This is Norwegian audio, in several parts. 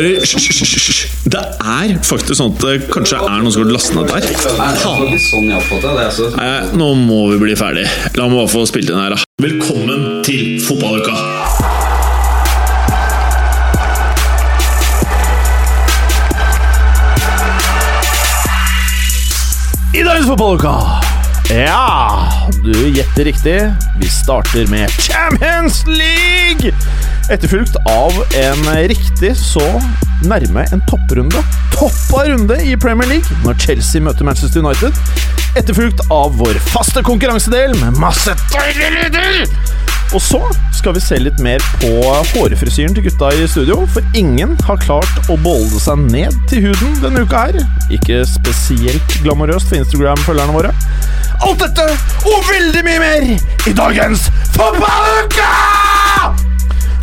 hører Hysj. Det er faktisk sånn at det kanskje er noen som har lastet ned der. Sånn. Altså. Nei, nå må vi bli ferdig. La meg bare få spilt inn her, da. Velkommen til fotballuka! I dagens fotballuka Ja, du gjetter riktig. Vi starter med Champions League! Etterfulgt av en riktig så nærme en topprunde. Toppa runde i Premier League når Chelsea møter Manchester United. Etterfulgt av vår faste konkurransedel med masse deilige lyder! Og så skal vi se litt mer på hårfrisyren til gutta i studio, for ingen har klart å bolde seg ned til huden denne uka her. Ikke spesielt glamorøst for Instagram-følgerne våre. Alt dette og veldig mye mer i dagens Fotballuka!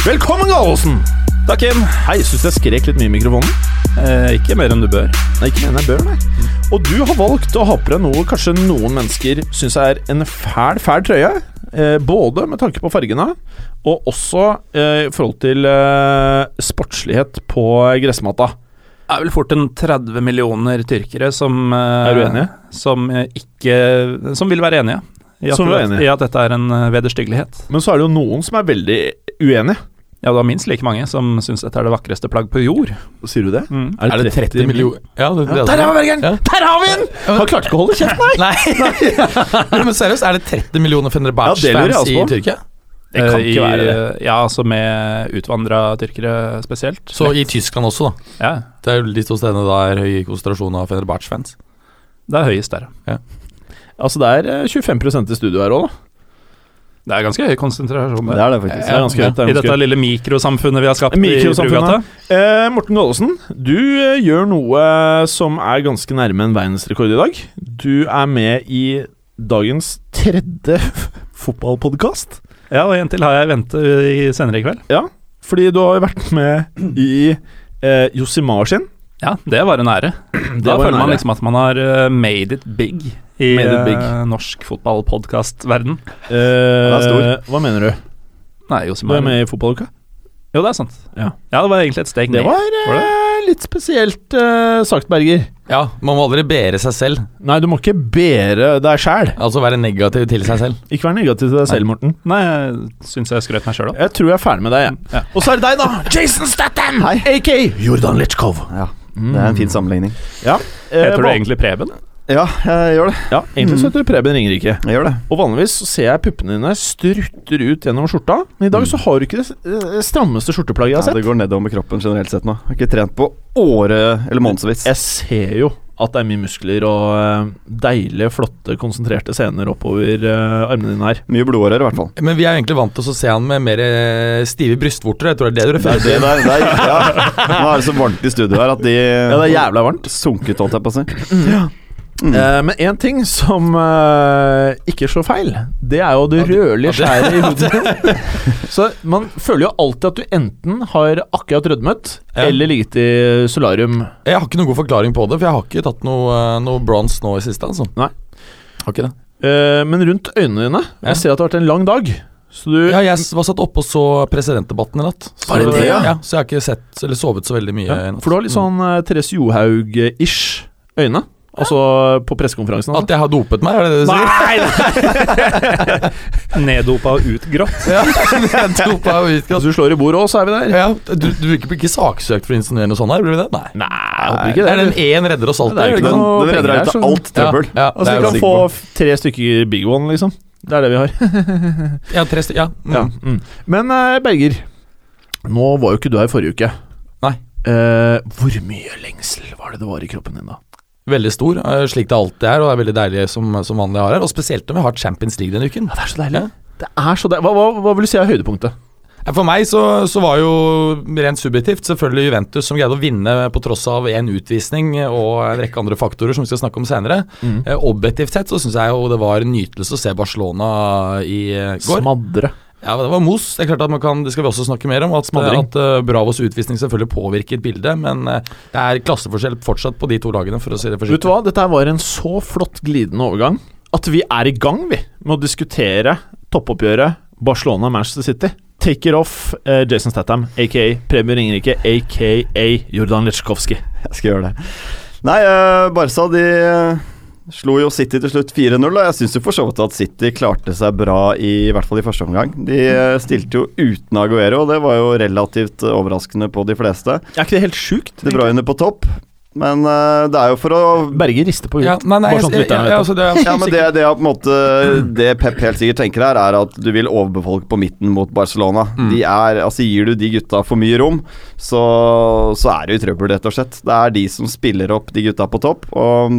Velkommen, Gallosen. Takk, Kim. Hei, syns jeg skrek litt mye i mikrofonen. Eh, ikke mer enn du bør. Nei, ikke mer enn jeg bør, nei. Og du har valgt å ha på deg noe kanskje noen mennesker syns er en fæl, fæl trøye. Eh, både med tanke på fargene, og også eh, i forhold til eh, sportslighet på gressmatta. Det er vel fort en 30 millioner tyrkere som eh, Er du enig? Som eh, ikke Som vil være enige. I at. I at dette er en vederstyggelighet. Men så er det jo noen som er veldig uenige. Ja, det var minst like mange som syns dette er det vakreste plagg på jord. Sier du det? Mm. Er det 30 millioner? Ja, det, det, Der er Bergeren! Ja. Der har vi den! Han klarte ikke å holde kjeft, nei! Nei. Men seriøst, er det 30 millioner Ja, Fenerbahçe-fans i. Tyrkia? Det kan ikke ikke være det. Ja, altså med utvandra tyrkere spesielt. Så i Tyskland også, da. Ja, Det er jo de to stedene der er høy konsentrasjon av Fenerbahçe-fans. det er høyest der. ja. Altså, det er eh, 25 i studio her òg, da. Det er ganske høy konsentrasjon Det er det faktisk. Det er ganske Ja. det er I dette lille mikrosamfunnet vi har skapt i Brugata. Eh, Morten Gallosen, du eh, gjør noe som er ganske nærme en verdensrekord i dag. Du er med i dagens tredje fotballpodkast. Ja, og en til har jeg ventet i senere i kveld. Ja, fordi du har vært med i eh, Josimar sin. Ja, det var en ære. Det da føler man ære. liksom at man har eh, made it big i it big. eh, norsk fotballpodkast-verden. Eh, Hva mener du? Nei, Du Josimar er med i Fotballuka? Jo, det er sant. Ja. det var egentlig et steg Det ned. var Var eh, litt spesielt uh, sagt, Berger. Ja, man må aldri bære seg selv. Nei, du må ikke bære deg sjæl. Altså være negativ til seg selv. Ikke være negativ til deg selv, Morten. Nei, jeg syns jeg skrøt meg sjøl òg. Jeg tror jeg er ferdig med deg, jeg. Ja. Og så er det deg, da! Jason Statham! AK Jordan Lechkov. Ja, det er en fin sammenligning. Ja. eh, Heter du egentlig Preben? Ja, jeg gjør det. Ja, egentlig så heter du Preben Ringerike. Jeg gjør det. Og vanligvis så ser jeg puppene dine strutter ut gjennom skjorta, men i dag så har du ikke det eh, strammeste skjorteplagget jeg Ja, har sett. det går nedover med kroppen generelt sett nå. Jeg har ikke trent på åre eller månedsvis. Jeg ser jo at det er mye muskler og eh, deilige, flotte, konsentrerte scener oppover uh, armene dine her. Mye blodårer i hvert fall. Men vi er egentlig vant til å se han med mer eh, stive brystvorter. Jeg tror det er det du Det er refererer det til. der, det er, ja. Nå er det så varmt i studio her at de Ja, det er jævla varmt. sunket, holdt jeg på å si. Mm. Eh, men én ting som uh, ikke slår feil, det er jo det rødlige skjæret i hodet. så man føler jo alltid at du enten har akkurat rødmet Ja. eller ligget i solarium. Jeg har ikke noen god forklaring på det, for jeg har ikke tatt noe, eh, noe bronze nå i siste. Altså. Nei. Har ikke det. Uh, men rundt øynene dine Ja. Jeg ser at det har vært en lang dag. Så du Ja, jeg var satt oppe og så presidentdebatten i natt. Så, Var det det, ja? ja? Så jeg har ikke sett eller sovet så veldig mye. ja. For du har litt sånn uh, Therese Johaug-ish øyne. Altså på pressekonferansen. At jeg har dopet meg, er det det du sier? Nei! Neddopa og utgrått. Ja, neddopa dopa og Hvis du slår i bordet òg, så er vi der. Ja, du, du blir ikke, saksøkt for å insinuere noe sånt her, blir du det? Nei. Nei, jeg håper ikke det. er den én redder oss alltid. Det er ikke sånn? Den redder deg ut av alt trøbbel. Ja, Altså, vi kan få på. tre stykker Big One, liksom. Det er det vi har. Ja, tre stykker. Ja. Mm. Ja. Mm. Men eh, Berger, nå var jo ikke du her forrige uke. Nei. Eh, hvor mye lengsel var det det var i kroppen din da? Veldig stor, eh, slik det alltid er, og det er veldig deilig som, som vanlig har her. Og spesielt når vi har Champions League denne uken. Ja, det er så deilig. Det er så deilig. Hva, hva, hva vil du si er høydepunktet? For meg så, så var jo rent subjektivt selvfølgelig Juventus som greide å vinne på tross av en utvisning og en rekke andre faktorer som vi skal snakke om senere. Mm. Eh, objektivt sett så syns jeg jo det var en nytelse å se Barcelona i eh, går. Smadre. Ja, det var mos. Det er klart at man kan, det skal vi også snakke mer om. At, at uh, Bravos utvisning selvfølgelig påvirket bildet, men uh, det er klasseforskjell fortsatt på de to lagene, for å si det Vet du hva, dette var en så flott glidende overgang at vi er i gang, vi, med å diskutere toppoppgjøret Barcelona-Manchester City. take it off, uh, Jason Statham, aka Premier Ringerike, aka Jordan Letsjkovskij. Jeg skal gjøre det. Nei, Barca de slo jo City til slutt 4-0. Og jeg syns for så vidt at City klarte seg bra i, i hvert fall i første omgang. De eh, stilte jo uten Aguero, og det var jo relativt eh, overraskende på de fleste. Er ikke det helt sjukt? De Bruyne på topp. Men uh, det er jo for å Berger rister på Ja, nei, nei, sånn at jeg- lytterne ja, altså, det Ja, men det, det, er på en måte, det Pep helt sikkert tenker her, er at du vil overbefolke på midten mot Barcelona. Mm. De er, altså Gir du de gutta for mye rom, så, så er du i trøbbel, rett og slett. Det er de som spiller opp de gutta på topp. Og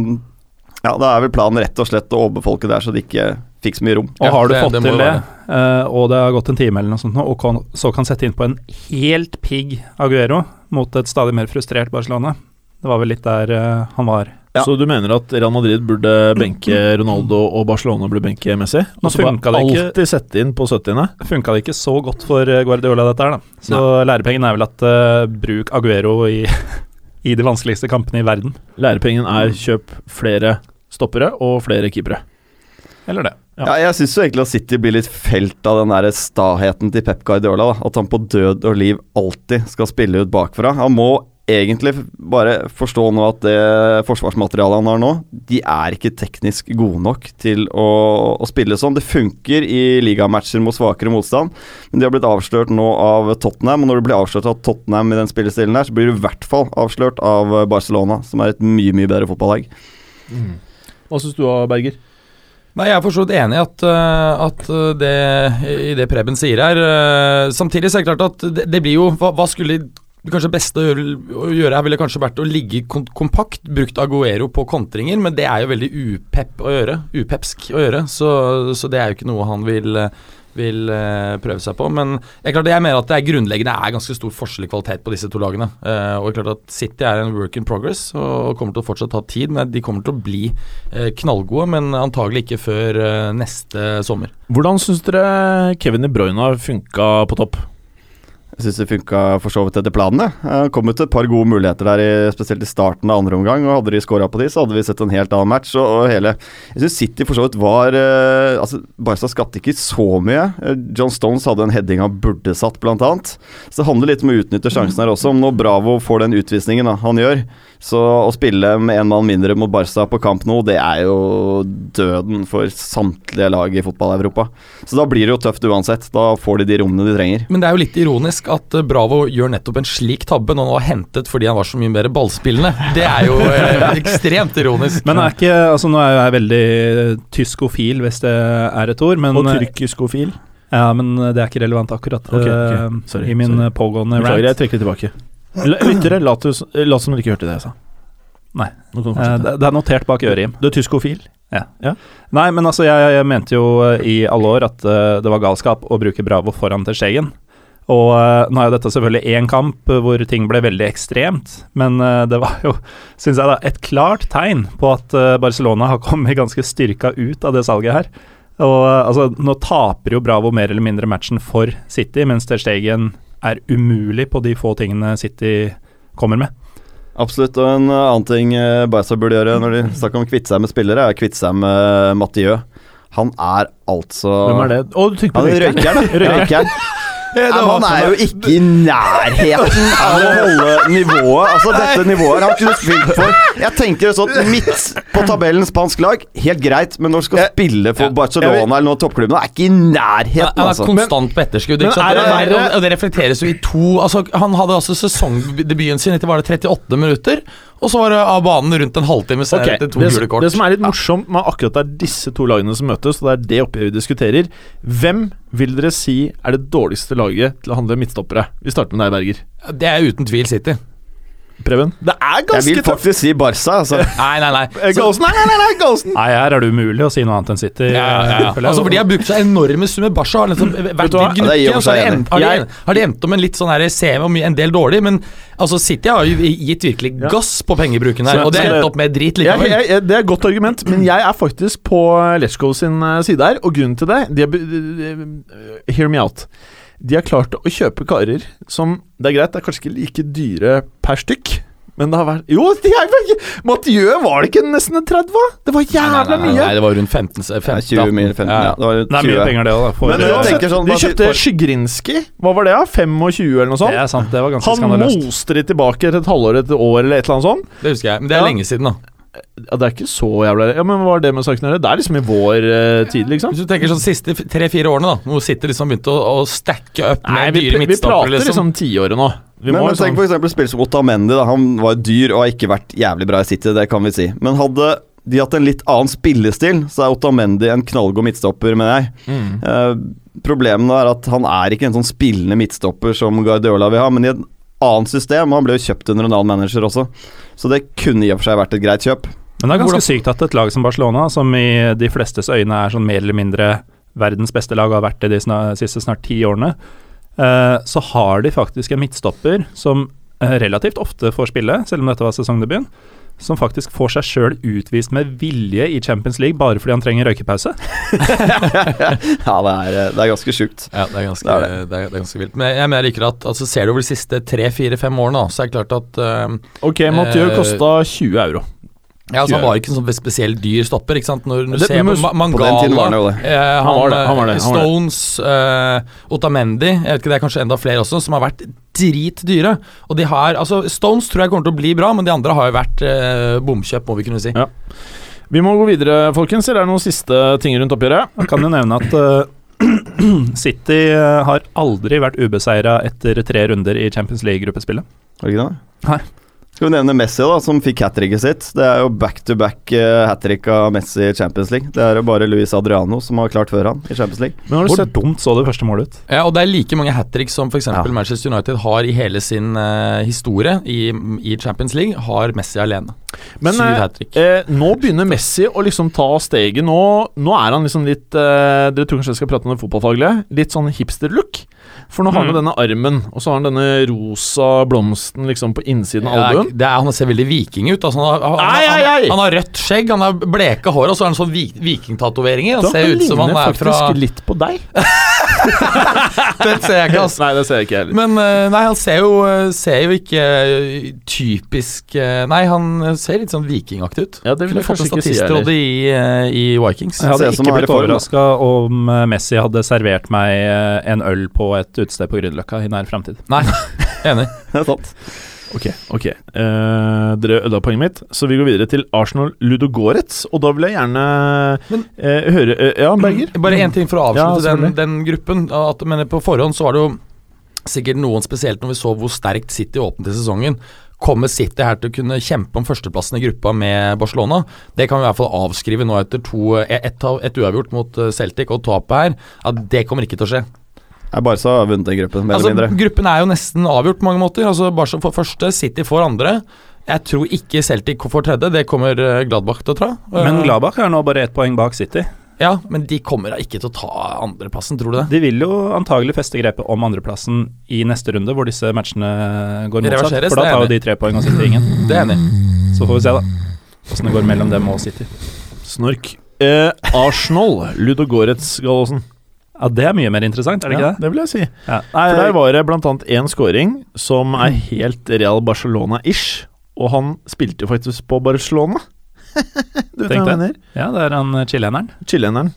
ja, Da er vel planen rett og slett å overbefolke der, så de ikke fikk så mye rom. Og Ja, har du det- fått det til det, eh, og det har gått en time eller noe sånt, nå, og kan, så kan sette inn på en helt pigg Aguero mot et stadig mer frustrert Barcelona Det var vel litt der uh, han var. Ja. Så du mener at Real Madrid burde benke Ronaldo og Barcelona burde benke Messi? Og så bare det ikke- alltid sette inn på 70-ene? Funka det ikke så godt for eh, Guardiola, dette her, da. Så lærepengen er vel at uh, bruk Aguero i, i de vanskeligste kampene i verden. Lærepengen er kjøp flere stoppere og flere keepere. Eller det. Ja. Ja, jeg syns egentlig at City blir litt felt av den der staheten til Pep Guardiola. Da. At han på død og liv alltid skal spille ut bakfra. Han må egentlig bare forstå nå at det forsvarsmaterialet han har nå, de er ikke teknisk gode nok til å, å spille sånn. Det funker i ligamatcher mot svakere motstand, men de har blitt avslørt nå av Tottenham. Og når du blir avslørt av Tottenham i den spillestilen her, så blir du i hvert fall avslørt av Barcelona, som er et mye, mye bedre fotballag. Hva syns du Berger? Nei, Jeg er for så vidt enig i at, eh, at eh, det, i det Preben sier her. eh, Samtidig så er det klart at det, det blir jo Hva, hva skulle det kanskje beste å gjøre, her ville kanskje vært å ligge kompakt, brukt Aguero på kontringer, men det er jo veldig upep å gjøre. Upepsk å gjøre, så, så det er jo ikke noe han vil, vil eh, prøve seg på. Men jeg, klart, jeg mener at det er grunnleggende er ganske stor forskjell i kvalitet på disse to lagene. Eh, og klart at City er en work in progress og kommer til å fortsatt ta tid. Men de kommer til å bli eh, knallgode, men antagelig ikke før neste sommer. Hvordan syns dere Kevin De Bruyne har funka på topp? Jeg syns det funka for så vidt etter planene. Det kom ut et par gode muligheter der, spesielt i starten av andre omgang. og Hadde de skåra på de, så hadde vi sett en helt annen match. Og, hele Jeg syns City for så vidt var eh, Altså, Barca skapte ikke så mye. Eh, John Stones hadde en heading han burde satt, annet. Så det handler litt om å utnytte sjansen her også. Om nå Bravo får den utvisningen da, han gjør, så å spille med en mann mindre mot Barca på kamp nå, det er jo døden for samtlige lag i fotball-Europa. Så da blir det jo tøft uansett. Da får de de rommene de trenger. Men det er jo litt ironisk at eh, Bravo gjør nettopp en slik tabbe når han var hentet fordi han var så mye mer ballspillende. Det er jo eh, ekstremt ironisk. Men er ikke Altså, nå er jeg veldig tyskofil, hvis det er et ord, men Og eh, tyrkiskofil? Ja, men det er ikke relevant akkurat okay, ok. eh, Sorry, i min sorry. pågående Beklager, jeg rant. trekker det tilbake. Lyttere, lat lat som du ikke hørte det jeg sa. Nei. Eh, det, det er notert bak øret, Jim. Du er tyskofil? Nei, men altså, jeg, jeg mente jo eh, i alle år at uh, det var galskap å bruke Bravo foran til Stegen. Og uh, nå er jo dette selvfølgelig én kamp hvor ting ble veldig ekstremt, men uh, det var jo, syns jeg, da, et klart tegn på at Barcelona har kommet ganske styrka ut av det salget her. Og altså, nå taper jo Bravo mer eller mindre matchen for City, mens Ter Stegen er umulig på de få tingene City kommer med. Absolutt. Og en uh, annen ting Bajsa Barca burde gjøre når de snakker om å kvitte seg med spillere, er å kvitte seg med Mathieu. Han er altså Hvem er det? Å, du tenker på Han er røykeren? røykeren. Han er jo ikke i nærheten av å holde nivået. Altså Dette nivået har ikke du spilt for. Jeg tenker sånn midt på tabellen spansk lag, helt greit, men når du skal spille for Barcelona eller noen toppklubb nå, er ikke i nærheten. Han er altså. konstant på etterskudd. Ikke sant? er det Og- det reflekteres jo i to altså, Han hadde altså sesongdebuten sin etter var det 38 minutter, og så var det av banen rundt en halvtime Ok, okay. etter to det, gule kort. det som er litt morsomt med akkurat det er disse to lagene som møtes, og det er det oppgjøret vi diskuterer Hvem vil dere si er det dårligste laget til å handle midtstoppere? Vi starter med deg, Berger. Det er uten tvil City. Preben? Det er ganske tøft. Jeg vil tøft! faktisk si Barca, altså. Nei, nei, nei. Eh, Galsen, nei, nei, nei, nei, Galsen! Nei, her er det umulig å si noe annet enn City. Ja, ja, ja. Altså, for De har brukt så enorme summer. Barca har liksom vært du hva? Ja, det har de, endt, har, de, har de endt om en litt sånn her CV og en del dårlig, men altså City har jo gitt virkelig gass på pengebruken her, og det har endt opp med drit likevel. jeg, jeg, det er et godt argument, men jeg er faktisk på Letchgo sin eh, side her. Og grunnen til det de be- eh, Hear me out. De har klart å kjøpe karer som Det er greit, det er kanskje ikke like dyre per stykk, Men det har vært Jo, det er Mathieu var det ikke nesten en 30? Det var jævla Nei, nei, mye! nei, det var rundt 15, 15 Nei, 20 mil, 15, ja. Det var Det er mye penger, det òg, da. for- Men ja. jeg sånn, de kjøpte for- Skygrinski. Hva var det, da? 25 eller noe Det sånt? er sant, det var ganske Han skandaløst. moste de tilbake etter et halvår, et år eller et eller annet sånt. Det husker jeg, men det er Ja. lenge siden, da. Ja, Det er ikke så jævla Ja, Men hva har det med saken å gjøre? Det er liksom i vår eh, tid, liksom. Hvis du tenker sånn siste tre-fire årene, da, hvor City liksom begynte å, å stacke opp med Nei, vi, dyre vi midtstoppere, prater liksom tiåret nå. Vi Men, må men tenk sånn, for eksempel spill som Otamendi. Da. Han var dyr og har ikke vært jævlig bra i City, det kan vi si. Men hadde de hatt en litt annen spillestil, så er Otamendi en knallgod midtstopper, mener jeg. mm. Eh, problemet er at han er ikke en sånn spillende midtstopper som Guardiola vil ha, men i et annet system. Han ble jo kjøpt under en annen manager også, så det kunne i og for seg vært et greit kjøp. Men det er ganske Hvordan- sykt at et lag som Barcelona, som i de flestes øyne er sånn mer eller mindre verdens beste lag, og har vært det de siste snart ti årene, eh, så har de faktisk en midtstopper som eh, relativt ofte får spille, selv om dette var sesongdebuten, som faktisk får seg sjøl utvist med vilje i Champions League bare fordi han trenger røykepause. Ja, det er, det er ganske sjukt. Ja, det er ganske, Det det er er, det er, ganske vilt. Men jeg, men jeg liker at altså, Ser du over de siste tre-fire-fem årene, så er det klart at uh, Ok, Mathieu Eh, kosta 20 euro. Ja, altså, Han var ikke en sånn spesielt dyr stopper. ikke sant? Når, du Det- ser på På Mangala tiden var han det. eh, han, Han var det, han var det, eh, han. Stones, eh, Otamendi Jeg vet ikke, Det er kanskje enda flere også, som har vært dritdyre. Og de har, altså Stones tror jeg kommer til å bli bra, men de andre har jo vært eh, bomkjøp, må vi kunne si. Ja. Vi må gå videre, folkens. Eller er det noen siste ting rundt oppgjøret? Jeg kan jo nevne at uh, City eh, har aldri vært ubeseira etter tre runder i Champions League-gruppespillet. Har det ikke det? Nei. Skal vi nevne Messi, da, som fikk hat tricket sitt. Det er jo back to back uh, hat trick av Messi i Champions League. Det er jo bare Luis Adriano som har klart før han i Champions League. Men har du Hvor sett dumt så det første målet ut? Ja, og det er like mange hat trick som f.eks. Ja. Manchester United har i hele sin uh, historie i, i Champions League, har Messi alene. Men eh, eh, nå begynner Messi å liksom ta steget. Nå, nå er han liksom litt eh, Dere tror kanskje jeg skal prate om det fotballfaglige? Litt sånn hipster-look. For nå har han jo Mm. denne armen, og så har han denne rosa blomsten liksom på innsiden av albuen. det er, han ser veldig viking ut. Altså, han, har, han, ei, ei, ei. Han, har rødt skjegg, han har bleke hår, og så har han sånn vik, vikingtatoveringer. Han ser ut som han ligner er fra faktisk litt på deg. Den ser jeg ikke, altså. Nei, det ser jeg ikke heller. Men eh, nei, han ser jo, ser jo ikke eh, typisk eh, Nei, han ser litt sånn vikingaktig ut. Ja, det vil Kunne jeg fått en si i, i Vikings. Jeg hadde Ser ikke blitt overraska om Messi hadde servert meg en øl på et utested på Grünerløkka i nær framtid. Nei, enig. Det er sant. Ok, ok. Eh, dere ødela poenget mitt, så vi går videre til Arsenal Ludogorets. Og da vil jeg gjerne Men- eh, høre eh, Ja, Berger? Bare én ting for å Ja, avslutte den, den gruppen. At, men på forhånd så var det jo sikkert noen spesielt når vi så hvor sterkt City åpnet i sesongen. Kommer City her til å kunne kjempe om førsteplassen i gruppa med Barcelona? Det kan vi i hvert fall avskrive nå etter to, et, et ett uavgjort mot eh, Celtic og tapet her. At det kommer ikke til å skje. Jeg Barca har vunnet den gruppen, mer Altså, eller mindre. gruppen er jo nesten avgjort på mange måter. Altså Barca får første, City får andre. Jeg tror ikke Celtic får tredje, det kommer eh, Gladbach til å ta. Men Eh, Gladbach er nå bare ett poeng bak City. Ja, men de kommer da ikke til å ta andreplassen, tror du det? De vil jo antagelig feste grepet om andreplassen i neste runde, hvor disse matchene går motsatt. For da tar jo de tre poeng og City ingen. Det er enig. Så får vi se, da. Åssen det går mellom dem og City. Snork. Eh, Arsenal Ludogorets, Gallosen. Ja, Det er mye mer interessant, er det Ja, ikke det? det vil jeg si. Ja. For der var det annet én scoring som er helt Real Barcelona-ish, og han spilte jo faktisk på Barcelona. du vet hva jeg mener? Ja, det er han chileneren. Chileneren.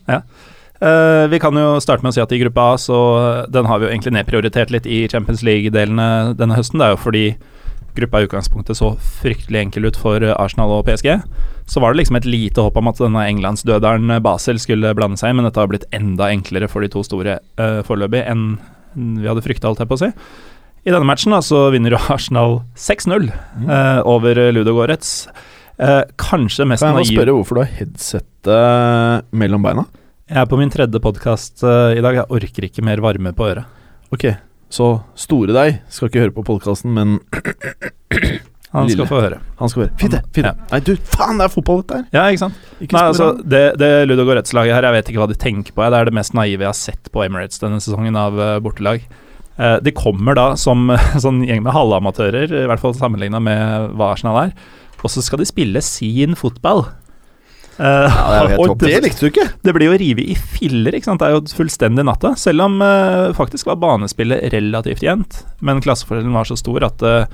Eh, vi kan jo starte med å si at i gruppe A, så den har vi jo egentlig nedprioritert litt i Champions League-delene denne høsten. Det er jo fordi gruppa i utgangspunktet så fryktelig enkel ut for Arsenal og PSG. Så var det liksom et lite håp om at denne englandsdøderen Basel skulle blande seg inn, men dette har blitt enda enklere for de to store uh, foreløpig enn vi hadde frykta, holdt jeg på å si. I denne matchen da, så vinner jo Arsenal 6-0 eh, over Ludogorets. Uh, kanskje mest Kan jeg naiv spørre hvorfor du har headsettet mellom beina? Jeg er på min tredje podkast i dag. Jeg orker ikke mer varme på øret. Ok, så store deg skal ikke høre på podkasten, men Han skal få høre. han skal få høre. Fint, det. Fint. det. Nei, du, faen, det er fotball, dette her! Ja, ikke sant? Ikke Nei, altså, det, det Ludogorets-laget her, jeg vet ikke hva de tenker på. Det er det mest naive jeg har sett på Emirates denne sesongen av eh, bortelag. Eh, de kommer da som sånn gjeng med halvamatører, i hvert fall sammenligna med hva Arsenal er. Og så skal de spille sin fotball. Eh, Ja, det helt det likte du ikke! Det blir jo revet i filler, ikke sant. Det er jo fullstendig natta. Selv om uh, faktisk var banespillet relativt jevnt. Men klasseforskjellen var så stor at eh,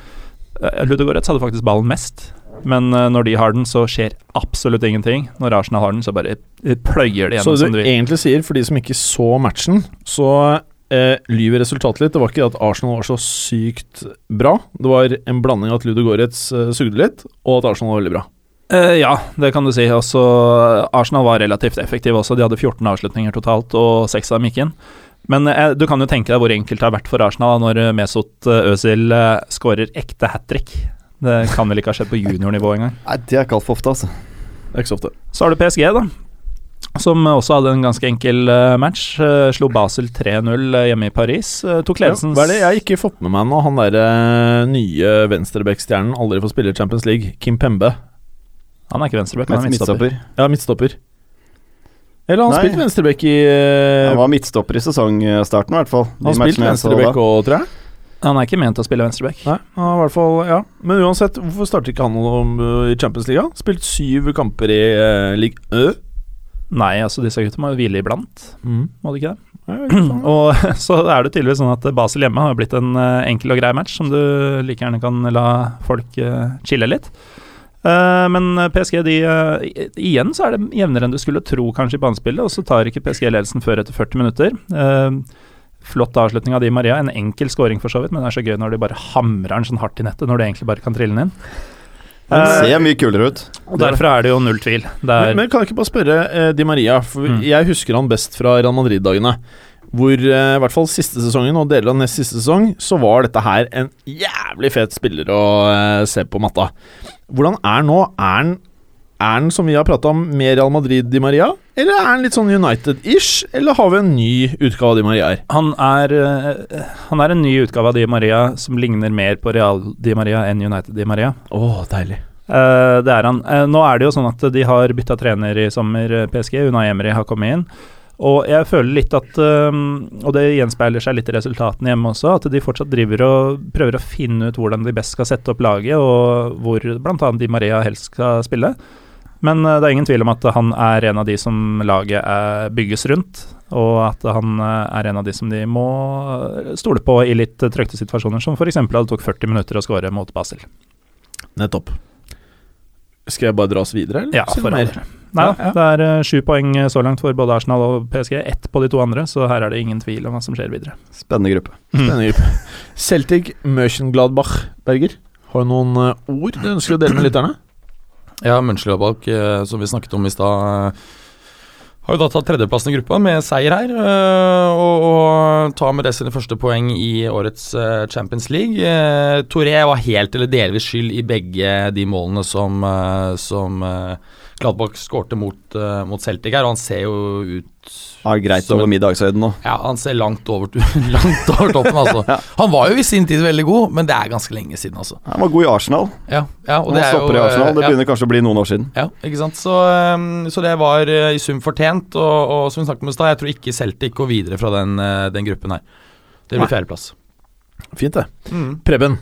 uh, Ludogorets hadde faktisk ballen mest. Men uh, når de har den, så skjer absolutt ingenting. Når Arsenal har den, så bare pløyer de Så gjennom som du vil. egentlig sier, for de som ikke så matchen, så eh, lyver resultatet litt. Det var ikke at Arsenal var så sykt bra. Det var en blanding av at Ludogorets uh, sugde litt, og at Arsenal var veldig bra. Eh, ja, det kan du si. Også Arsenal var relativt effektive også. De hadde 14 avslutninger totalt, og seks av dem gikk inn. Men eh, du kan jo tenke deg hvor enkelt det har vært for Arsenal når eh, Mesut eh, Özil eh, skårer ekte hat trick. Det kan vel ikke ha skjedd på juniornivå engang. Nei, det er ikke altfor ofte, altså. Det er ikke så ofte. Så har du PSG, da. Som også hadde en ganske enkel eh, match. Eh, slo Basel 3-0 hjemme i Paris. Eh, tok ledelsen hva er det jeg har ikke fått med meg nå? Han derre nye venstreback-stjernen aldri får spille i Champions League, Kim Pembe. Han er ikke venstreback, han er midtstopper. Midtstopper. Ja, midtstopper. Eller han Nei. spilte venstreback i uh, Han var midtstopper i sesongstarten, i hvert fall. Han spilte venstreback òg, tror jeg. Han er ikke ment til å spille venstreback. Nei, han i hvert fall Ja. Men uansett, hvorfor starter ikke han om, uh, i Champions League? Spilt syv kamper i uh, Ligue Ø. Nei, altså disse gutta må jo hvile iblant, Mm. må de ikke det? Og så er det tydeligvis sånn at Basel hjemme har blitt en uh, enkel og grei match som du like gjerne kan la folk uh, chille litt. Eh, men PSG, de eh, Igjen så er det jevnere enn du skulle tro kanskje i banespillet, og så tar ikke PSG ledelsen før etter 40 minutter. Eh, flott avslutning av Di Maria, en enkel scoring for så vidt, men det er så gøy når de bare hamrer den sånn hardt i nettet, når du egentlig bare kan trille den inn. Den ser mye kulere ut. og Derfor er det jo null tvil. Det Men, er, men kan jeg ikke bare spørre eh, Di Maria, for Mm. jeg husker han best fra Real Madrid-dagene. Hvor eh, i hvert fall siste sesongen og deler av nest siste sesong, så var dette her en jævlig fet spiller å eh, se på matta. Hvordan er han nå? Er han, er han som vi har prata om, med Real Madrid Di Maria? Eller er han litt sånn United-ish? Eller har vi en ny utgave av Di Maria her? han, er, eh, han er en ny utgave av Di Maria som ligner mer på Real Di Maria enn United Di Maria. Å, deilig. Eh, det er han. Eh, nå er det jo sånn at de har bytta trener i sommer, PSG. Unai Emery har kommet inn. Og jeg føler litt at Og det gjenspeiler seg litt i resultatene hjemme også, at de fortsatt driver og prøver å finne ut hvordan de best skal sette opp laget, og hvor bl.a. Di Maria helst skal spille. Men eh, det er ingen tvil om at han er en av de som laget er, bygges rundt, og at han eh, er en av de som de må eh, stole på i litt trøkte situasjoner, som f.eks. at det tok 40 minutter å skåre mot Basel. Nettopp. Skal jeg bare dra oss videre, eller? Ja, for all. Nei da, Ja, ja. det er eh, sju poeng eh, så langt for både Arsenal og PSG. Ett på de to andre, så her er det ingen tvil om hva som skjer videre. Spennende gruppe. Spennende gruppe. Celtic Mönchengladbach, Berger. Har du noen eh, ord du ønsker å dele med lytterne? Ja, Mönchengladbach, som vi snakket om i stad, har jo da tatt tredjeplassen i gruppa med seier her. og, og tar med det sine første poeng i årets Champions League. Toré var helt eller delvis skyld i begge de målene som, som Gladbach skårte mot, uh, mot Celtic her, og han ser jo ut Ja, greit Som over en- middagshøyden nå. Ja, han ser langt over, langt over toppen, altså. Han var jo i sin tid veldig god, men det er ganske lenge siden, altså. Han var god i Arsenal. Ja, ja og Og det er jo i Arsenal. Det eh, ja. begynner kanskje å bli noen år siden. Ja, ikke sant. Så, um, så det var uh, i sum fortjent. Og, og som vi snakket om i stad, jeg tror ikke Celtic går videre fra den, uh, den gruppen her. Det blir fjerdeplass. Fint, det. Preben.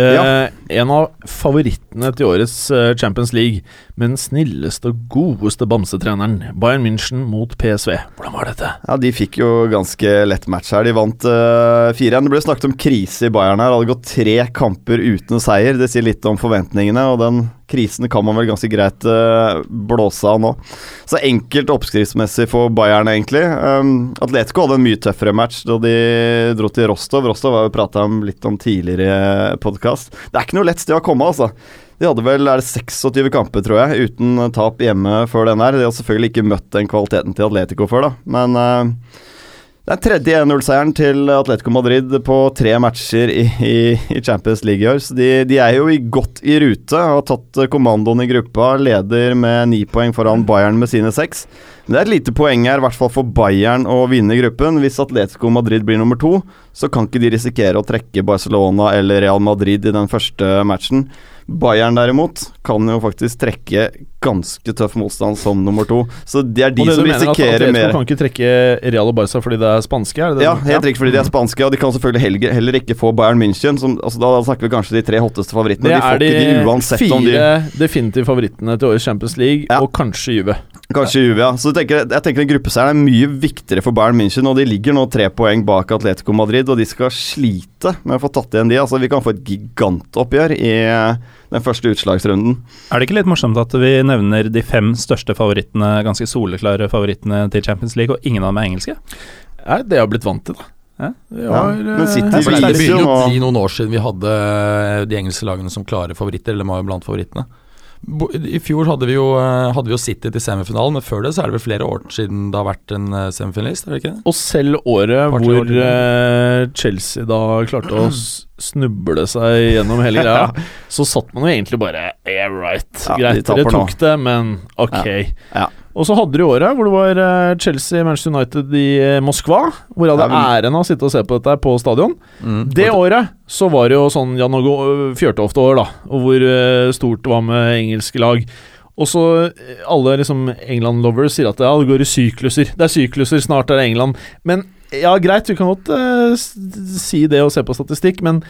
Eh, En av favorittene til årets eh, Champions League, med den snilleste og godeste bamsetreneren, Bayern München mot PSV. Hvordan var dette? Ja, De fikk jo ganske lett match her. De vant uh, 4-1. Det ble snakket om krise i Bayern her. Det Hadde gått tre kamper uten seier. Det sier litt om forventningene, og den krisen kan man vel ganske greit eh, blåse av nå. Så enkelt oppskriftsmessig for Bayern, egentlig. Um, Atletico hadde en mye tøffere match da de dro til Rostov. Rostov har vi prata litt om tidligere i podkast. Det er ikke noe lett sted å komme, altså. De hadde vel er det 26 kamper, tror jeg, uten tap hjemme før den her. De har selvfølgelig ikke møtt den kvaliteten til Atletico før, da, men eh, det er tredje 1-0-seieren til Atletico Madrid på tre matcher i, i, Champions League i år. Så de, de er jo godt i rute. Har tatt eh, kommandoen i gruppa. Leder med ni poeng foran Bayern med sine seks. Men det er et lite poeng her, i hvert fall for Bayern, å vinne gruppen. Hvis Atletico Madrid blir nummer to, så kan ikke de risikere å trekke Barcelona eller Real Madrid i den første matchen. Bayern derimot kan jo faktisk trekke ganske tøff motstand som nummer to. Så det er de det som risikerer mer. kan ikke trekke Real og Barca fordi det er spanske? Er det det Ja, helt riktig, fordi de er spanske, og de kan selvfølgelig heller, ikke få Bayern München. Som, altså, da snakker vi kanskje de tre hotteste favorittene. Det er de de uansett fire de definitive favorittene til årets Champions League, Ja. og kanskje Juve. Kanskje Juve, ja. Så jeg tenker, jeg tenker en gruppeseier er mye viktigere for Bayern München. Og de ligger nå tre poeng bak Atletico Madrid, og de skal slite med å få tatt igjen de. Altså Vi kan få et gigantoppgjør i eh, den første utslagsrunden. Er det ikke litt morsomt at vi nevner de fem største favorittene, ganske soleklare favorittene til Champions League, og ingen av dem er engelske? Nei, det har blitt vant til, da. Ja, Ja, men City eh, For det, det begynner jo å bli noen år siden vi hadde eh, de engelske lagene som klare favoritter, eller var jo blant favorittene. I fjor hadde vi, jo, eh, hadde vi jo City til semifinalen, men før det så er det vel flere år siden det har vært en eh, semifinalist, er det ikke det? Og selv året Par-tre år hvor eh, Chelsea da klarte å snuble seg gjennom hele greia, så satt man jo egentlig bare Yeah, right. Ja, Greit, taper dere nå. tok det, men ok. Ja. Og så hadde du året hvor det var eh, Chelsea-Manchester United i eh, Moskva, hvor jeg hadde Ja, æren av å sitte og se på dette på stadion. Mm. Det året så var det jo sånn Jan Åge Fjørtoft-år, da, og hvor eh, stort det var med engelske lag. Og så eh, alle liksom England-lovers sier at ja, det går i sykluser. Det er sykluser, snart er det England. Men ja, greit, vi kan godt uh, si det og se på statistikk, men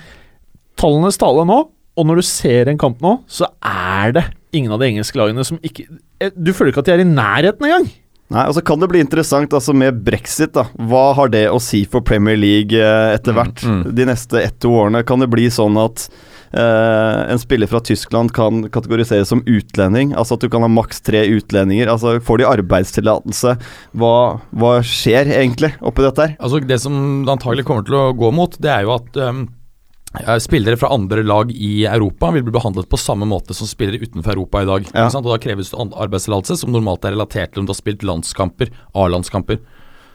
tallenes tale nå, og når du ser en kamp nå, så er det ingen av de engelske lagene som ikke eh, Du føler ikke at de er i nærheten engang. Nei, altså kan det bli interessant altså med brexit. da Hva har det å si for Premier League eh, etter Mm, hvert? mm. De neste ett-to årene kan det bli sånn at en spiller fra Tyskland kan kategoriseres som utlending. Altså at du kan ha maks tre utlendinger. Altså Får de arbeidstillatelse? Hva, hva skjer egentlig oppi dette her? Altså Det som det antagelig kommer til å gå mot, det er jo at um, eh, spillere fra andre lag i Europa vil bli behandlet på samme måte som spillere utenfor Europa i dag. Ja. Og Da kreves det arbeidstillatelse, som normalt er relatert til om du har spilt landskamper, A-landskamper.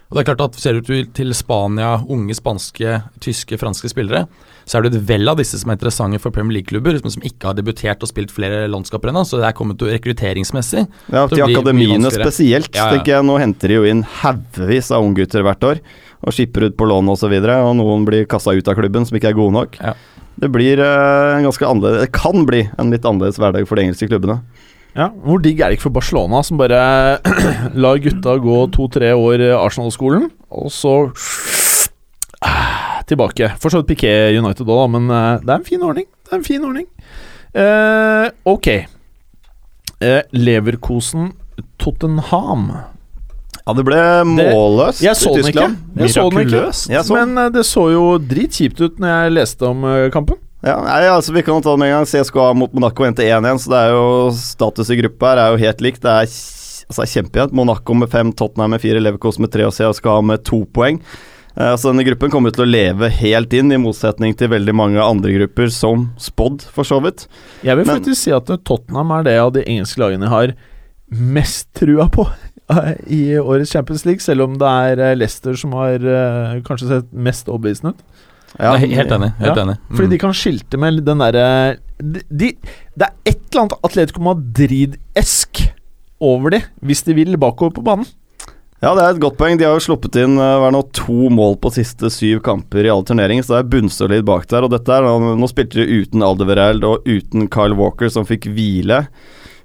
Og det er klart at Ser du til, Spania, unge spanske, tyske, franske spillere, så er det et vell av disse som er interessante for Premier League-klubber, men som ikke har debutert og spilt flere landskamper ennå. Så det er kommet til rekrutteringsmessig. Ja, Til akademiene spesielt. Ja, ja. tenker jeg Nå henter de jo inn haugevis av unggutter hvert år. Og skipper ut på lån osv. Og, så og noen blir kassa ut av klubben som ikke er gode nok. Ja. Det blir uh, en ganske annerledes Det kan bli en litt annerledes hverdag for de engelske klubbene. Ja, Hvor digg er det ikke for Barcelona, som bare lar gutta gå to-tre år Arsenal-skolen, og så ah, tilbake. For så vidt Piqué United òg, da, men eh, det er en fin ordning. Det er en fin ordning. Eh, ok. Eh, Leverkosen Tottenham. Ja, det ble målløst det, i ikke. Tyskland. Jeg så den ikke Jeg så den. Men eh, det så jo dritkjipt ut når jeg leste om eh, kampen. Ja, nei, altså Vi kan ta det med en gang. CSKA mot Monaco endte 1-1, så det er jo status i gruppa her er jo helt likt. Det er altså, kjempejevnt. Monaco med fem, Tottenham med fire, Leverkos med tre og CSKA med to poeng. Eh, så denne gruppen kommer til å leve helt inn, i motsetning til veldig mange andre grupper, som spådd, for så vidt. Jeg vil Men- faktisk si at Tottenham er det av de engelske lagene har mest trua på eh, i årets Champions League, selv om det er eh, Leicester som har eh, kanskje sett mest overbevisende ut. Ja, Nei, helt enig. Helt Ja, enig. Fordi Mm. de kan skilte med den derre de, de, Det er et eller annet Atletico Madrid-esk over de, hvis de vil bakover på banen. Ja, det er et godt poeng. De har jo sluppet inn uh, hva er det nå, to mål på siste syv kamper i alle turneringer, så det er bunnsolid bak der. Og dette er, nå, nå spilte de uten Aldevereld og uten Kyle Walker, som fikk hvile.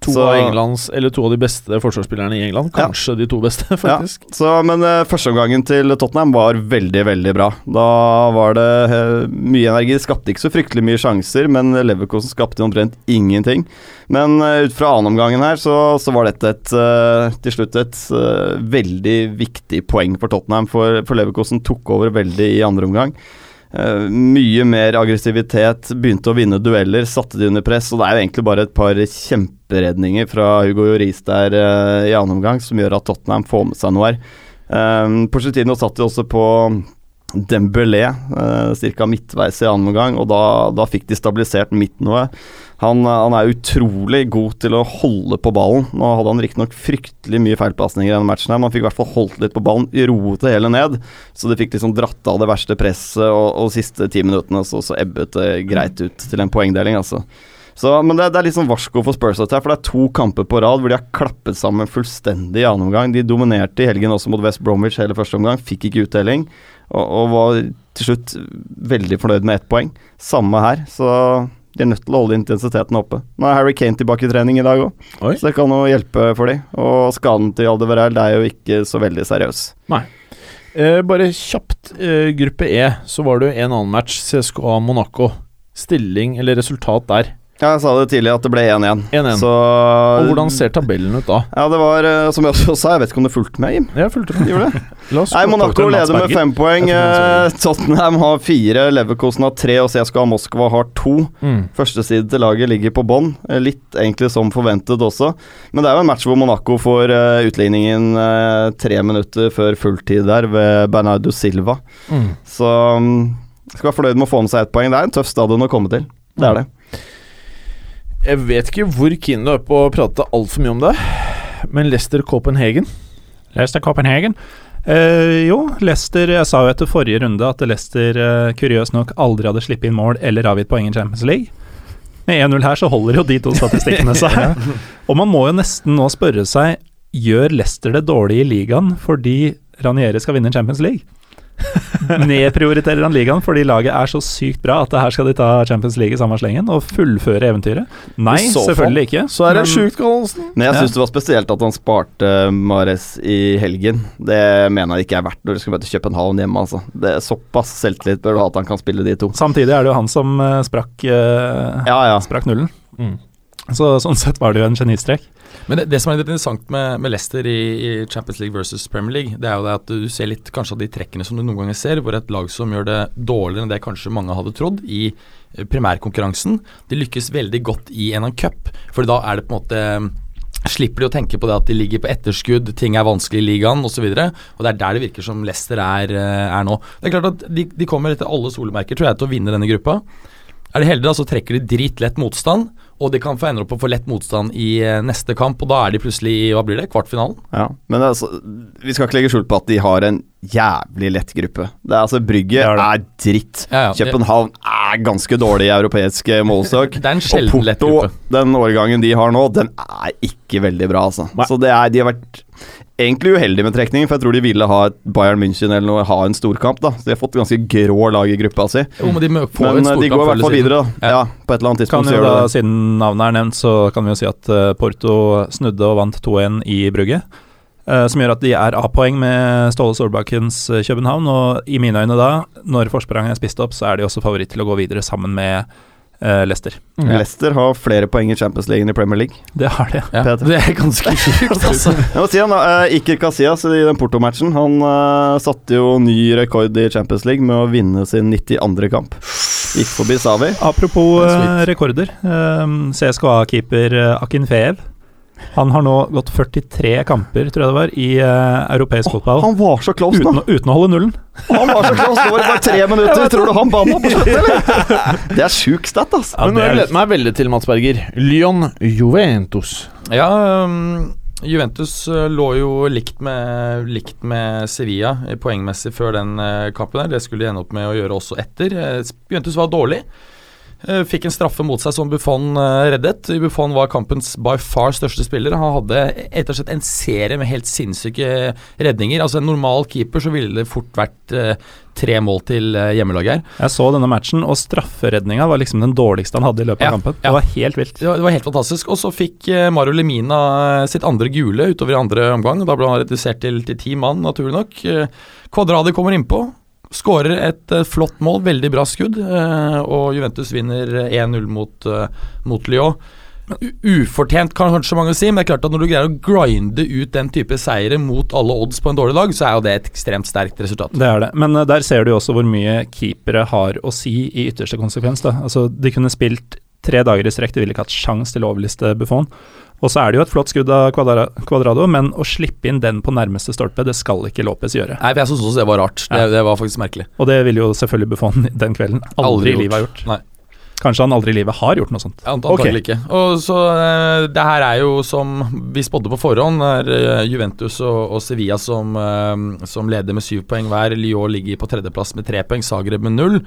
To Så- av Englands, eller to av de beste forsvarsspillerne i England. Ja. Kanskje de to beste, faktisk. Så, men uh, førsteomgangen til Tottenham var veldig, veldig bra. Da var det uh, mye energi. Skapte ikke så fryktelig mye sjanser, men Leverkosen skapte omtrent ingenting. Men uh, ut fra annenomgangen her, så, så var dette et, uh, til slutt et veldig viktig poeng for Tottenham. For, for Leverkosen tok over veldig i andre omgang. Eh, mye mer aggressivitet, begynte å vinne dueller, satte de under press. Og det er jo egentlig bare et par kjemperedninger fra Hugo Joris der uh, i annen omgang som gjør at Tottenham får med seg noe her. Um, Porcetino satt jo også på Dembélé eh, ca. midtveis i annen omgang, og da, da fikk de stabilisert midt noe. Han, han er utrolig god til å holde på ballen. Nå hadde han riktignok fryktelig mye feilpasninger i denne matchen, her, men han fikk i hvert fall holdt litt på ballen, roet det hele ned. Så de fikk liksom dratt av det verste presset, og, og siste ti minuttene så, så ebbet det greit ut til en poengdeling, altså. Så, men det, det er litt sånn varsko for Spurs, her, for det er to kamper på rad hvor de har klappet sammen fullstendig i annen omgang. De dominerte i helgen også mot West Bromwich hele første omgang, fikk ikke utdeling, og, og var til slutt veldig fornøyd med ett poeng. Samme her, så de er nødt til å holde intensiteten oppe. Nå er Harry Kane tilbake i trening i dag òg, så det kan jo hjelpe for dem. Og skaden til Aldeverell er jo ikke så veldig seriøs. Eh, bare kjapt, eh, gruppe E, så var det jo en annen match, CSKA Monaco. Stilling, eller resultat der. Ja, jeg sa det tidlig at det ble 1-1. 1-1. Så Og hvordan ser tabellen ut da? Ja, det var eh, som jeg også sa, jeg vet ikke om du fulgte med, Jim? Jeg fulgte med. Gjorde det? Nei, Monaco leder med fem poeng. Eh, Tottenham har fire, Leverkosen har tre, og CSKA Moskva har to. Mm. Førsteside til laget ligger på bånn, eh, litt egentlig som forventet også. Men det er jo en match hvor Monaco får utligningen tre minutter før fulltid der ved Bernardo Silva. Mm. Så mm, skal være fornøyd med å få med seg ett poeng. Det er en tøff stadion å komme til. Det er det. Jeg vet ikke hvor keen du er på å prate altfor mye om det, men Leicester Copenhagen Leicester Copenhagen. Eh, jo, Leicester Jeg sa jo etter forrige runde at Leicester eh, kuriøst nok aldri hadde sluppet inn mål eller avgitt poeng i Champions League. Med 1-0 her så holder jo de to statistikkene seg. Og man må jo nesten nå spørre seg Gjør Leicester det dårlig i ligaen fordi Ranieri skal vinne Champions League? Nedprioriterer han ligaen fordi laget er så sykt bra at her skal de ta Champions League i samme slengen og fullføre eventyret? Nei, selvfølgelig ikke. Så er det sjukt, Gallosen. Men jeg Ja. det var spesielt at han sparte Mares i helgen. Det mener jeg ikke er verdt når du skal møte København hjemme, altså. Det er Såpass selvtillit bør du ha at han kan spille de to. Samtidig er det jo han som eh, sprakk, eh, Ja, ja. sprakk nullen. Mm. Så sånn sett var det jo en genistrek. Men det, det som er litt interessant med, med Leicester i, i Champions League versus Premier League, det er jo det at du ser litt kanskje av de trekkene som du noen ganger ser, hvor et lag som gjør det dårligere enn det kanskje mange hadde trodd i eh, primærkonkurransen, de lykkes veldig godt i en annen cup. For da er det på en måte Slipper de å tenke på det at de ligger på etterskudd, ting er vanskelig i ligaen osv. Det er der det virker som Leicester er, eh, er nå. Det er klart at de, de kommer etter alle solemerker tror jeg, til å vinne denne gruppa. Er de heldige, da, så trekker de dritlett motstand, og de kan få ende opp på for lett motstand i eh, neste kamp, og da er de plutselig i hva blir det, kvartfinalen? Ja, men altså, vi skal ikke legge skjul på at de har en jævlig lett gruppe. Det er altså Brygge Det er det. er dritt. Ja, ja. København er ganske dårlig i europeisk eh, målestokk. Det er en Og Porto, gruppe. den årgangen de har nå, den er ikke veldig bra, altså. Nei. Så det er, de har vært egentlig uheldige med trekningen, for jeg tror de ville ha et Bayern München eller noe, ha en storkamp, da. Så de har fått ganske grå lag i gruppa si. Jo, men de må få Men en eh, de går i hvert fall videre, da. Ja. Ja, på et eller annet Kan tidspunkt så jo gjør da, det. Siden navnet er nevnt, så kan vi jo si at eh, Porto snudde og vant 2-1 i Brugge. Eh, som gjør at de er A-poeng med Ståle Solbakkens eh, København. Og i mine øyne da, når forspranget er spist opp, så er de også favoritt til å gå videre sammen med uh, Leicester. Leicester har flere poeng i Champions League enn i Premier League. Det har de. Ja, Peter. det er ganske sjukt, altså. Jeg må si han, uh, Iker Casillas i den Porto-matchen Han uh, satte jo ny rekord i Champions League med å vinne sin 92. kamp. Gikk forbi Savi. Apropos rekorder. CSKA-keeper Akin Akinfeev. Han har nå gått 43 kamper, tror jeg det var, i uh, europeisk fotball. Han var så close Uten, nå! uten å holde nullen. Han var så close, Nå var det bare tre minutter! Tror du han banna på slutten, eller? Det er sjuk stat, altså. Ja, Men jeg er- gleder meg veldig til Mats Berger. Lyon Juventus. Ja, um, Juventus uh, lå jo likt med, likt med Sevilla eh, poengmessig før den kampen. der Det skulle de ende opp med å gjøre også etter. Eh, Juventus var dårlig. Eh, Fikk en straffe mot seg som Buffon eh, reddet. Buffon var kampens by far største spiller. Han hadde ettersett en serie med helt sinnssyke redninger. Altså En normal keeper så ville det fort vært eh, tre mål til hjemmelaget her. Jeg så denne matchen, og strafferedninga var liksom den dårligste han hadde i løpet Ja, av kampen. ja. Det var helt vilt. Det var, det var helt fantastisk. Og så fikk Mario Lemina sitt andre gule utover i andre omgang. Da ble han redusert til, til ti mann, naturlig nok. Kvadradet kommer innpå. Skårer et eh, flott mål, veldig bra skudd. eh, og Juventus vinner 1-0 mot, uh, mot Lyon. Ufortjent, kan kanskje mange si, men det er klart at når du greier å grinde ut den type seire mot alle odds på en dårlig dag, så er jo det et ekstremt sterkt resultat. Det er det. Men eh, der ser du jo også hvor mye keepere har å si i ytterste konsekvens. Da. Altså, de kunne spilt tre dager i strekk, de ville ikke hatt sjans til å overliste Buffon. Og så er det jo et flott skudd av Quadra- Quadrado, men å slippe inn den på nærmeste stolpe, det skal ikke Lopez gjøre. Nei, for Jeg syns også det var rart. Det, Ja. det var faktisk merkelig. Og det ville jo selvfølgelig Buffon den kvelden aldri, Aldri i livet ha gjort. Nei. Kanskje han aldri i livet har gjort noe sånt. Ant antagelig ikke. Og så uh, Det her er jo som vi spådde på forhånd, er eh, Juventus og, og Sevilla som, uh, som leder med syv poeng hver. Lyon ligger på tredjeplass med tre poeng, Zagreb med null.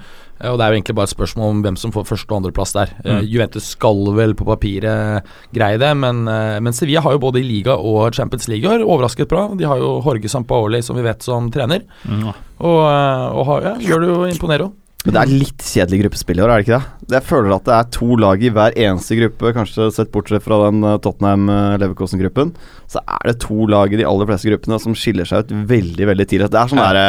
Uh, og Det er jo egentlig bare et spørsmål om hvem som får første- og andreplass der. Mm. Juventus skal vel på papiret greie det, men, men Sevilla har jo både i liga og Champions League i år overrasket bra. De har jo Jorge Sampaoli, som vi vet, som trener. Mm. Og, og har, ja, gjør det jo imponerer. Men det er litt kjedelig gruppespill i år, er det ikke det? Jeg føler at det er to lag i hver eneste gruppe, kanskje sett bortsett fra den eh, Tottenham-Leverkosen-gruppen. Så er det to lag i de aller fleste gruppene som skiller seg ut veldig, veldig tidlig. Det er sånn Ja. derre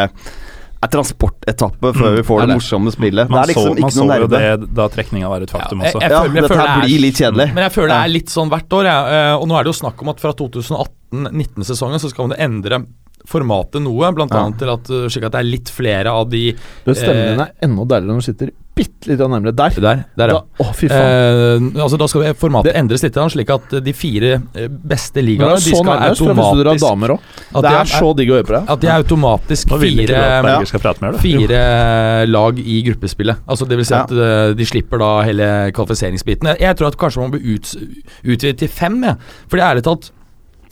er transportetappe før vi får det det morsomme spillet. Man det er så, liksom man ikke så jo det da trekninga var et faktum jeg, også. jeg Ja, føler, jeg dette her det blir litt kjedelig. Men jeg føler det er litt sånn hvert år, jeg. Eh, Og nå er det jo snakk om at fra 2018-19-sesongen så skal man endre formatet noe, blant Ja. til at uh, slik at det er litt flere av de Du, Stemmen eh, din er enda deiligere når du sitter bitte litt nærmere der. Der, der Da, å, fy faen. Eh, altså Da skal formatet Det- endres litt, slik at de fire eh, beste ligaene de skal for du automatisk damer også. at Det de er så digg å høre på deg. At de er automatisk fire, mer, fire lag i gruppespillet. Altså Det vil si at ja. de slipper da hele kvalifiseringsbiten. Jeg, jeg tror at kanskje man bør ut, utvide til fem, jeg. Fordi ærlig talt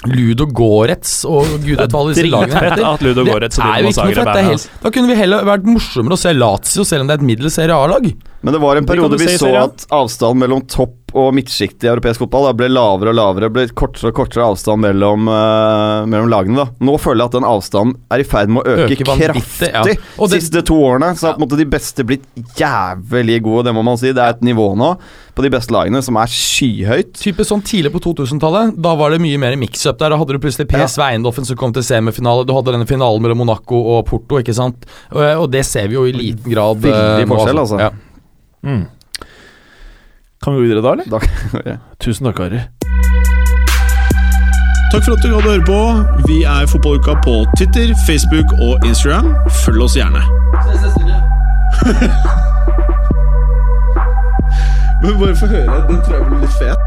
Ludo Goretz og gud vet hva alle disse lagene heter. at Ludo Goretz og Dinamo Zagreb er med, helt, da kunne vi heller vært morsommere å se Lazio, selv om det er et middels Serie A-lag. Men det var en periode vi så at avstanden mellom topp og midtsjikt i europeisk fotball da ble lavere og lavere. ble kortere og kortere avstand mellom, uh, mellom lagene. da Nå føler jeg at den avstanden er i ferd med å øke ja. kraftig. Og De det- siste to årene så har ja. de beste blitt jævlig gode, det må man si. Det er et nivå nå på de beste lagene som er skyhøyt. Type sånn Tidlig på 2000-tallet Da var det mye mer mix-up der. Da hadde du plutselig PS Veindorfen som kom til semifinale. Du hadde denne finalen mellom Monaco og Porto, ikke sant. Og, og det ser vi jo i liten grad eh, Veldig forskjell, altså. Ja. Mm. Kan vi gå videre da, eller? Da, Tusen takk, karer. Takk for at du hadde høre på. Vi er Fotballuka på Twitter, Facebook og Instagram. Følg oss gjerne. Men bare få høre. Den tror jeg blir litt fet.